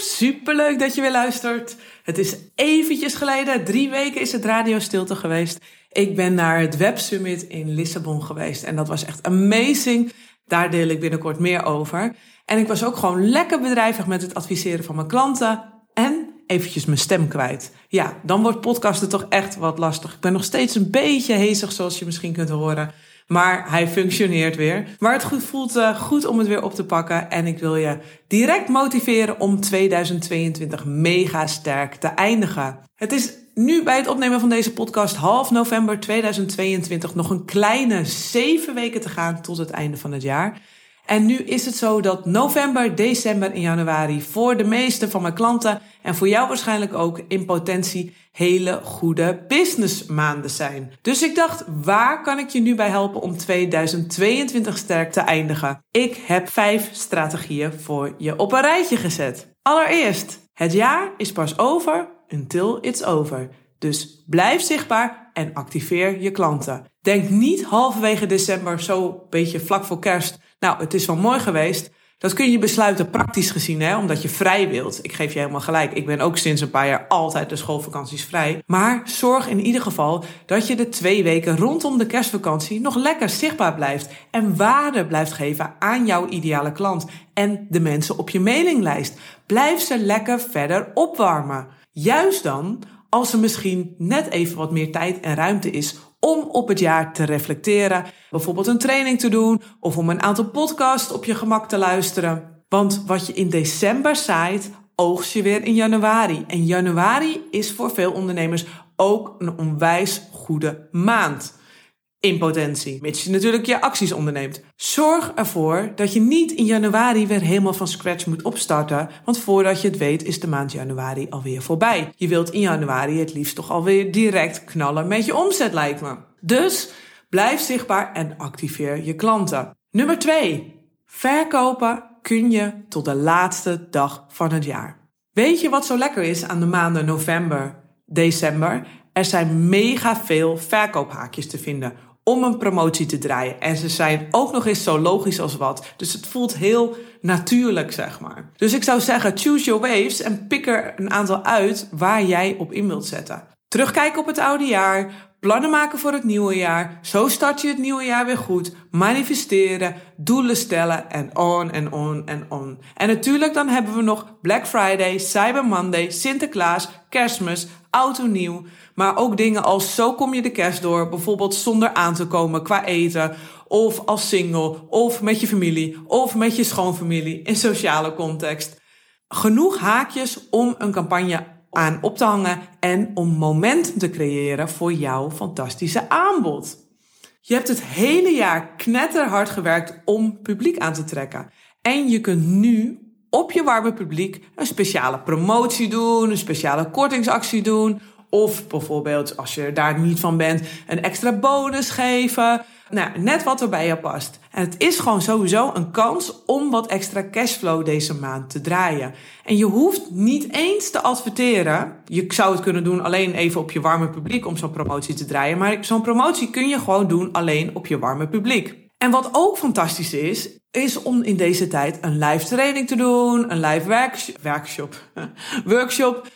Superleuk dat je weer luistert. Het is eventjes geleden, drie weken is het radio stilte geweest. Ik ben naar het Web Summit in Lissabon geweest en dat was echt amazing. Daar deel ik binnenkort meer over. En ik was ook gewoon lekker bedrijvig met het adviseren van mijn klanten en eventjes mijn stem kwijt. Ja, dan wordt podcasten toch echt wat lastig. Ik ben nog steeds een beetje hezig, zoals je misschien kunt horen. Maar hij functioneert weer. Maar het voelt uh, goed om het weer op te pakken. En ik wil je direct motiveren om 2022 mega sterk te eindigen. Het is nu bij het opnemen van deze podcast half november 2022 nog een kleine zeven weken te gaan tot het einde van het jaar. En nu is het zo dat november, december en januari voor de meeste van mijn klanten en voor jou waarschijnlijk ook in potentie hele goede businessmaanden zijn. Dus ik dacht, waar kan ik je nu bij helpen om 2022 sterk te eindigen? Ik heb vijf strategieën voor je op een rijtje gezet. Allereerst, het jaar is pas over until it's over. Dus blijf zichtbaar en activeer je klanten. Denk niet halverwege december, zo beetje vlak voor kerst. Nou, het is wel mooi geweest. Dat kun je besluiten praktisch gezien, hè, omdat je vrij wilt. Ik geef je helemaal gelijk. Ik ben ook sinds een paar jaar altijd de schoolvakanties vrij. Maar zorg in ieder geval dat je de twee weken rondom de kerstvakantie nog lekker zichtbaar blijft. En waarde blijft geven aan jouw ideale klant en de mensen op je mailinglijst. Blijf ze lekker verder opwarmen. Juist dan als er misschien net even wat meer tijd en ruimte is om op het jaar te reflecteren. Bijvoorbeeld een training te doen of om een aantal podcasts op je gemak te luisteren. Want wat je in december zaait, oogst je weer in januari. En januari is voor veel ondernemers ook een onwijs goede maand in potentie. Mits je natuurlijk je acties onderneemt. Zorg ervoor dat je niet in januari weer helemaal van scratch moet opstarten. Want voordat je het weet is de maand januari alweer voorbij. Je wilt in januari het liefst toch alweer direct knallen met je omzet lijkt me. Dus blijf zichtbaar en activeer je klanten. Nummer 2. Verkopen kun je tot de laatste dag van het jaar. Weet je wat zo lekker is aan de maanden november, december? Er zijn mega veel verkoophaakjes te vinden om een promotie te draaien. En ze zijn ook nog eens zo logisch als wat. Dus het voelt heel natuurlijk, zeg maar. Dus ik zou zeggen, choose your waves en pik er een aantal uit waar jij op in wilt zetten. Terugkijken op het oude jaar, plannen maken voor het nieuwe jaar. Zo start je het nieuwe jaar weer goed. Manifesteren, doelen stellen en on en on en on. En natuurlijk dan hebben we nog Black Friday, Cyber Monday, Sinterklaas, Kerstmis, Auto Nieuw. Maar ook dingen als zo kom je de kerst door, bijvoorbeeld zonder aan te komen qua eten, of als single, of met je familie, of met je schoonfamilie in sociale context. Genoeg haakjes om een campagne aan op te hangen en om momentum te creëren voor jouw fantastische aanbod. Je hebt het hele jaar knetterhard gewerkt om publiek aan te trekken. En je kunt nu op je warme publiek een speciale promotie doen, een speciale kortingsactie doen of bijvoorbeeld, als je daar niet van bent, een extra bonus geven. Nou, net wat er bij je past. En het is gewoon sowieso een kans om wat extra cashflow deze maand te draaien. En je hoeft niet eens te adverteren. Je zou het kunnen doen alleen even op je warme publiek om zo'n promotie te draaien. Maar zo'n promotie kun je gewoon doen alleen op je warme publiek. En wat ook fantastisch is, is om in deze tijd een live training te doen, een live workshop, workshop, workshop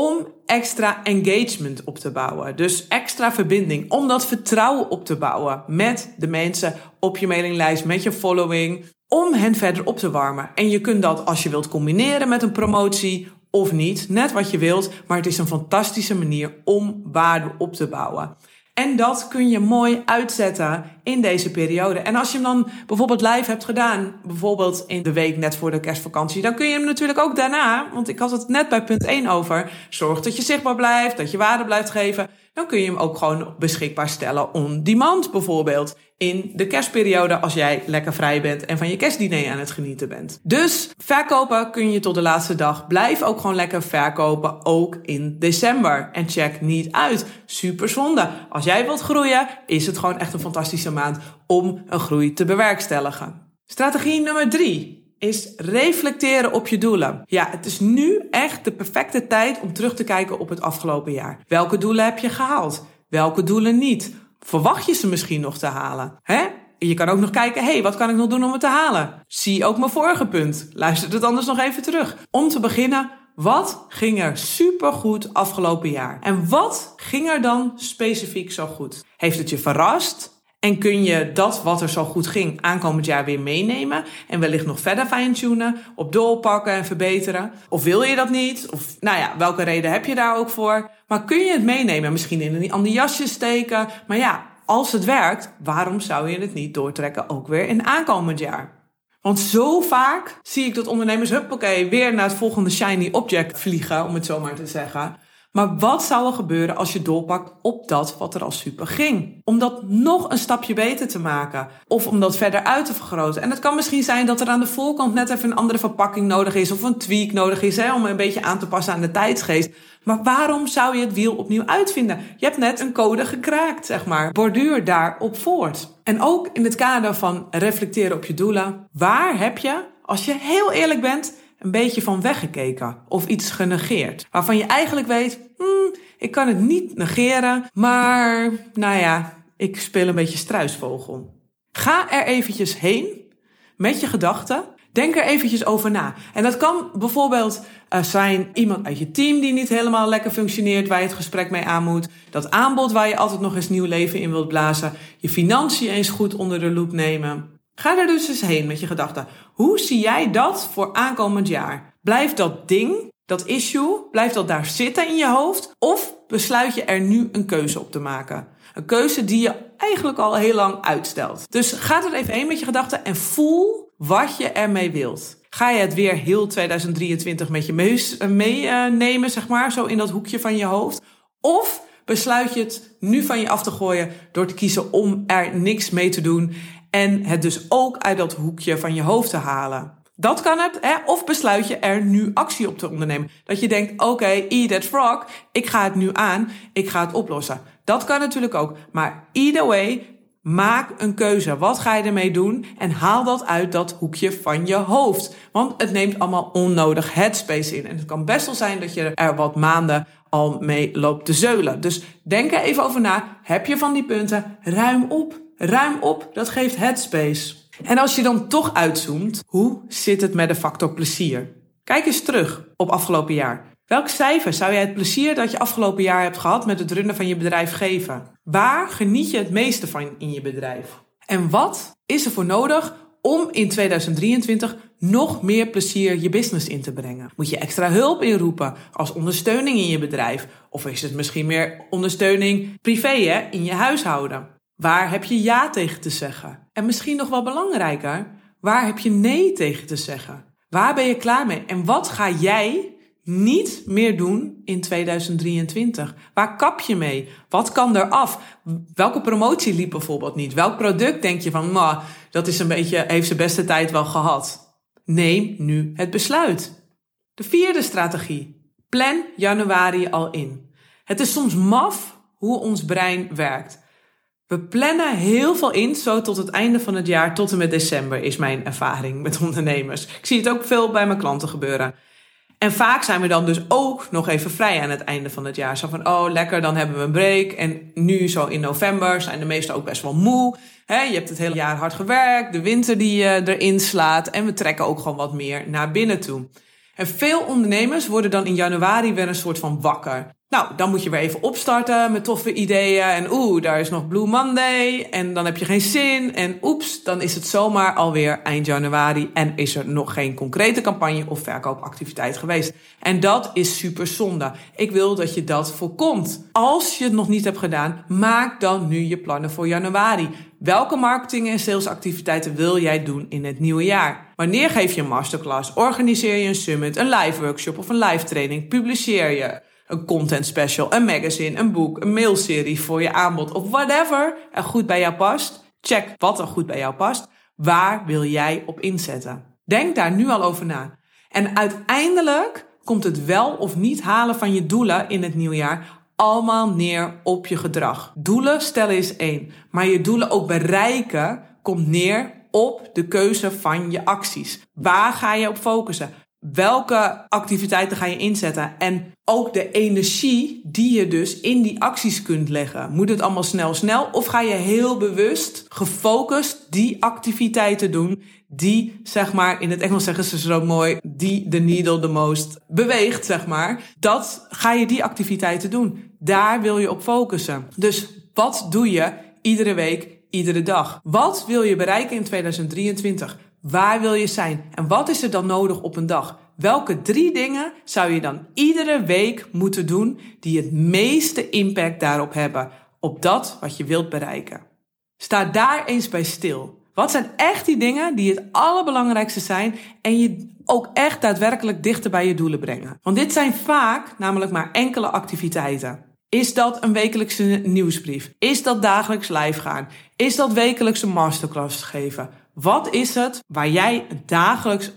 om extra engagement op te bouwen. Dus extra verbinding. Om dat vertrouwen op te bouwen met de mensen op je mailinglijst, met je following. Om hen verder op te warmen. En je kunt dat als je wilt combineren met een promotie of niet. Net wat je wilt. Maar het is een fantastische manier om waarde op te bouwen. En dat kun je mooi uitzetten in deze periode. En als je hem dan bijvoorbeeld live hebt gedaan, bijvoorbeeld in de week net voor de kerstvakantie, dan kun je hem natuurlijk ook daarna, want ik had het net bij punt 1 over, zorg dat je zichtbaar blijft, dat je waarde blijft geven. Dan kun je hem ook gewoon beschikbaar stellen on demand bijvoorbeeld. In de kerstperiode als jij lekker vrij bent en van je kerstdiner aan het genieten bent. Dus verkopen kun je tot de laatste dag. Blijf ook gewoon lekker verkopen, ook in december. En check niet uit. Super zonde. Als jij wilt groeien, is het gewoon echt een fantastische maand om een groei te bewerkstelligen. Strategie nummer drie is reflecteren op je doelen. Ja, het is nu echt de perfecte tijd om terug te kijken op het afgelopen jaar. Welke doelen heb je gehaald? Welke doelen niet? Verwacht je ze misschien nog te halen? Hè? Je kan ook nog kijken, hé, hey, wat kan ik nog doen om het te halen? Zie ook mijn vorige punt. Luister het anders nog even terug. Om te beginnen, wat ging er supergoed afgelopen jaar? En wat ging er dan specifiek zo goed? Heeft het je verrast? En kun je dat wat er zo goed ging aankomend jaar weer meenemen en wellicht nog verder fine-tunen, op doorpakken en verbeteren? Of wil je dat niet? Of nou ja, welke reden heb je daar ook voor? Maar kun je het meenemen? Misschien in een ander jasje steken. Maar ja, als het werkt, waarom zou je het niet doortrekken ook weer in aankomend jaar? Want zo vaak zie ik dat ondernemers, huppakee, weer naar het volgende shiny object vliegen, om het zo maar te zeggen. Maar wat zou er gebeuren als je doorpakt op dat wat er al super ging? Om dat nog een stapje beter te maken. Of om dat verder uit te vergroten. En het kan misschien zijn dat er aan de voorkant net even een andere verpakking nodig is. Of een tweak nodig is hè, om een beetje aan te passen aan de tijdsgeest. Maar waarom zou je het wiel opnieuw uitvinden? Je hebt net een code gekraakt, zeg maar. Borduur daarop voort. En ook in het kader van reflecteren op je doelen. Waar heb je, als je heel eerlijk bent een beetje van weggekeken of iets genegeerd. Waarvan je eigenlijk weet, hmm, ik kan het niet negeren, maar nou ja, ik speel een beetje struisvogel. Ga er eventjes heen met je gedachten. Denk er eventjes over na. En dat kan bijvoorbeeld uh, zijn iemand uit je team die niet helemaal lekker functioneert, waar je het gesprek mee aan moet. Dat aanbod waar je altijd nog eens nieuw leven in wilt blazen. Je financiën eens goed onder de loep nemen. Ga er dus eens heen met je gedachten. Hoe zie jij dat voor aankomend jaar? Blijft dat ding, dat issue, blijft dat daar zitten in je hoofd? Of besluit je er nu een keuze op te maken? Een keuze die je eigenlijk al heel lang uitstelt. Dus ga er even heen met je gedachten en voel wat je ermee wilt. Ga je het weer heel 2023 met je meenemen, mee, zeg maar, zo in dat hoekje van je hoofd? Of besluit je het nu van je af te gooien door te kiezen om er niks mee te doen en het dus ook uit dat hoekje van je hoofd te halen. Dat kan het, hè? of besluit je er nu actie op te ondernemen. Dat je denkt, oké, okay, eat that frog, ik ga het nu aan, ik ga het oplossen. Dat kan natuurlijk ook. Maar either way, maak een keuze. Wat ga je ermee doen? En haal dat uit dat hoekje van je hoofd. Want het neemt allemaal onnodig headspace in. En het kan best wel zijn dat je er wat maanden al mee loopt te zeulen. Dus denk er even over na. Heb je van die punten? Ruim op. Ruim op, dat geeft headspace. En als je dan toch uitzoomt, hoe zit het met de factor plezier? Kijk eens terug op afgelopen jaar. Welk cijfer zou jij het plezier dat je afgelopen jaar hebt gehad met het runnen van je bedrijf geven? Waar geniet je het meeste van in je bedrijf? En wat is er voor nodig om in 2023 nog meer plezier je business in te brengen? Moet je extra hulp inroepen als ondersteuning in je bedrijf? Of is het misschien meer ondersteuning privé hè, in je huishouden? Waar heb je ja tegen te zeggen? En misschien nog wel belangrijker, waar heb je nee tegen te zeggen? Waar ben je klaar mee? En wat ga jij niet meer doen in 2023? Waar kap je mee? Wat kan er af? Welke promotie liep bijvoorbeeld niet? Welk product denk je van, ma, dat is een beetje, heeft zijn beste tijd wel gehad? Neem nu het besluit. De vierde strategie. Plan januari al in. Het is soms maf hoe ons brein werkt. We plannen heel veel in, zo tot het einde van het jaar, tot en met december, is mijn ervaring met ondernemers. Ik zie het ook veel bij mijn klanten gebeuren. En vaak zijn we dan dus ook nog even vrij aan het einde van het jaar. Zo van, oh lekker, dan hebben we een break. En nu zo in november zijn de meesten ook best wel moe. Je hebt het hele jaar hard gewerkt, de winter die je erin slaat. En we trekken ook gewoon wat meer naar binnen toe. En veel ondernemers worden dan in januari weer een soort van wakker. Nou, dan moet je weer even opstarten met toffe ideeën. En oeh, daar is nog Blue Monday. En dan heb je geen zin. En oeps, dan is het zomaar alweer eind januari. En is er nog geen concrete campagne of verkoopactiviteit geweest. En dat is super zonde. Ik wil dat je dat voorkomt. Als je het nog niet hebt gedaan, maak dan nu je plannen voor januari. Welke marketing- en salesactiviteiten wil jij doen in het nieuwe jaar? Wanneer geef je een masterclass? Organiseer je een summit, een live workshop of een live training? Publiceer je? Een content special, een magazine, een boek, een mailserie voor je aanbod of whatever er goed bij jou past. Check wat er goed bij jou past. Waar wil jij op inzetten? Denk daar nu al over na. En uiteindelijk komt het wel of niet halen van je doelen in het nieuwjaar allemaal neer op je gedrag. Doelen stellen is één, maar je doelen ook bereiken komt neer op de keuze van je acties. Waar ga je op focussen? Welke activiteiten ga je inzetten? En ook de energie die je dus in die acties kunt leggen. Moet het allemaal snel, snel? Of ga je heel bewust, gefocust die activiteiten doen die, zeg maar, in het Engels zeggen ze zo mooi, die de needle the most beweegt, zeg maar. Dat ga je die activiteiten doen. Daar wil je op focussen. Dus wat doe je iedere week, iedere dag? Wat wil je bereiken in 2023? Waar wil je zijn? En wat is er dan nodig op een dag? Welke drie dingen zou je dan iedere week moeten doen die het meeste impact daarop hebben? Op dat wat je wilt bereiken. Sta daar eens bij stil. Wat zijn echt die dingen die het allerbelangrijkste zijn en je ook echt daadwerkelijk dichter bij je doelen brengen? Want dit zijn vaak namelijk maar enkele activiteiten. Is dat een wekelijkse nieuwsbrief? Is dat dagelijks live gaan? Is dat wekelijks een masterclass geven? Wat is het waar jij dagelijks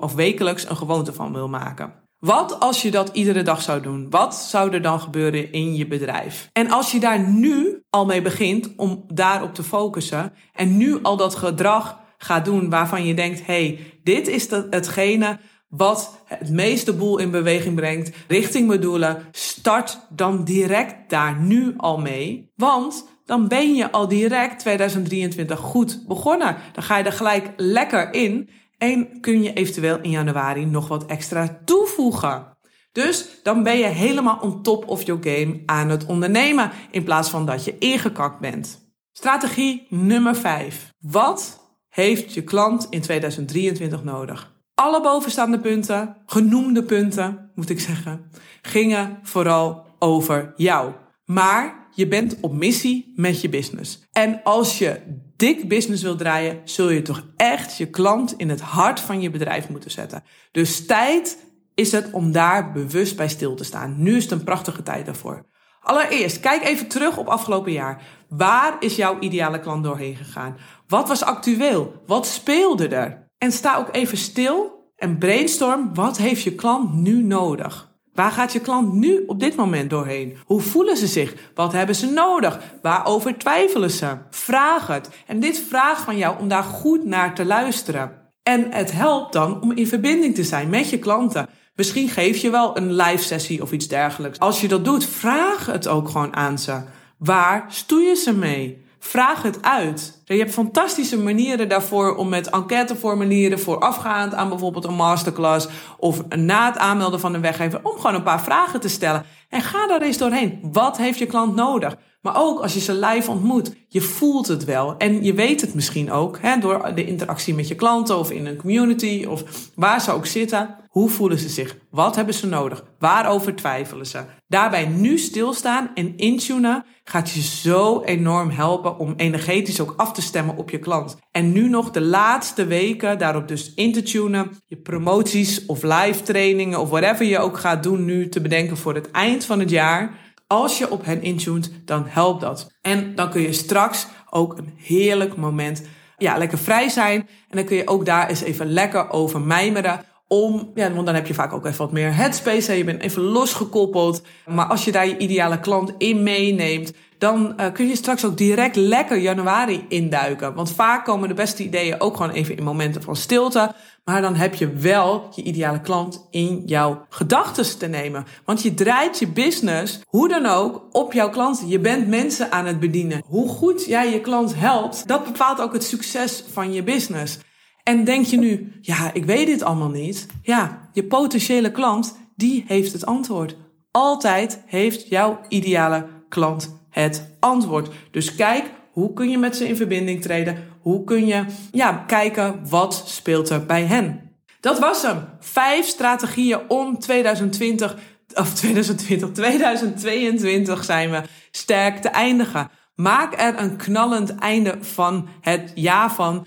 of wekelijks een gewoonte van wil maken? Wat als je dat iedere dag zou doen? Wat zou er dan gebeuren in je bedrijf? En als je daar nu al mee begint om daarop te focussen en nu al dat gedrag gaat doen waarvan je denkt: hey, dit is hetgene wat het meeste boel in beweging brengt richting mijn doelen, start dan direct daar nu al mee. Want dan ben je al direct 2023 goed begonnen. Dan ga je er gelijk lekker in en kun je eventueel in januari nog wat extra toevoegen. Dus dan ben je helemaal on top of your game aan het ondernemen in plaats van dat je ingekakt bent. Strategie nummer 5. Wat heeft je klant in 2023 nodig? Alle bovenstaande punten, genoemde punten moet ik zeggen, gingen vooral over jou. Maar je bent op missie met je business. En als je dik business wil draaien, zul je toch echt je klant in het hart van je bedrijf moeten zetten. Dus tijd is het om daar bewust bij stil te staan. Nu is het een prachtige tijd daarvoor. Allereerst, kijk even terug op afgelopen jaar. Waar is jouw ideale klant doorheen gegaan? Wat was actueel? Wat speelde er? En sta ook even stil en brainstorm. Wat heeft je klant nu nodig? Waar gaat je klant nu op dit moment doorheen? Hoe voelen ze zich? Wat hebben ze nodig? Waarover twijfelen ze? Vraag het. En dit vraagt van jou om daar goed naar te luisteren. En het helpt dan om in verbinding te zijn met je klanten. Misschien geef je wel een live sessie of iets dergelijks. Als je dat doet, vraag het ook gewoon aan ze. Waar stoeien ze mee? Vraag het uit. Je hebt fantastische manieren daarvoor om met enquêteformulieren voorafgaand aan bijvoorbeeld een masterclass of na het aanmelden van een weggever om gewoon een paar vragen te stellen. En ga daar eens doorheen. Wat heeft je klant nodig? Maar ook als je ze live ontmoet, je voelt het wel. En je weet het misschien ook hè, door de interactie met je klanten of in een community of waar ze ook zitten. Hoe voelen ze zich? Wat hebben ze nodig? Waarover twijfelen ze? Daarbij nu stilstaan en intunen gaat je zo enorm helpen om energetisch ook af te stemmen op je klant. En nu nog de laatste weken daarop dus in te tunen. Je promoties of live trainingen of whatever je ook gaat doen nu te bedenken voor het eind van het jaar. Als je op hen intunt, dan helpt dat. En dan kun je straks ook een heerlijk moment ja, lekker vrij zijn. En dan kun je ook daar eens even lekker over mijmeren om, ja, want dan heb je vaak ook even wat meer headspace. Hè? Je bent even losgekoppeld. Maar als je daar je ideale klant in meeneemt, dan uh, kun je straks ook direct lekker januari induiken. Want vaak komen de beste ideeën ook gewoon even in momenten van stilte. Maar dan heb je wel je ideale klant in jouw gedachten te nemen. Want je draait je business, hoe dan ook, op jouw klanten. Je bent mensen aan het bedienen. Hoe goed jij je klant helpt, dat bepaalt ook het succes van je business. En denk je nu, ja, ik weet dit allemaal niet. Ja, je potentiële klant, die heeft het antwoord. Altijd heeft jouw ideale klant het antwoord. Dus kijk, hoe kun je met ze in verbinding treden? Hoe kun je ja, kijken wat speelt er bij hen? Dat was hem. Vijf strategieën om 2020 of 2020, 2022 zijn we sterk te eindigen. Maak er een knallend einde van het jaar van.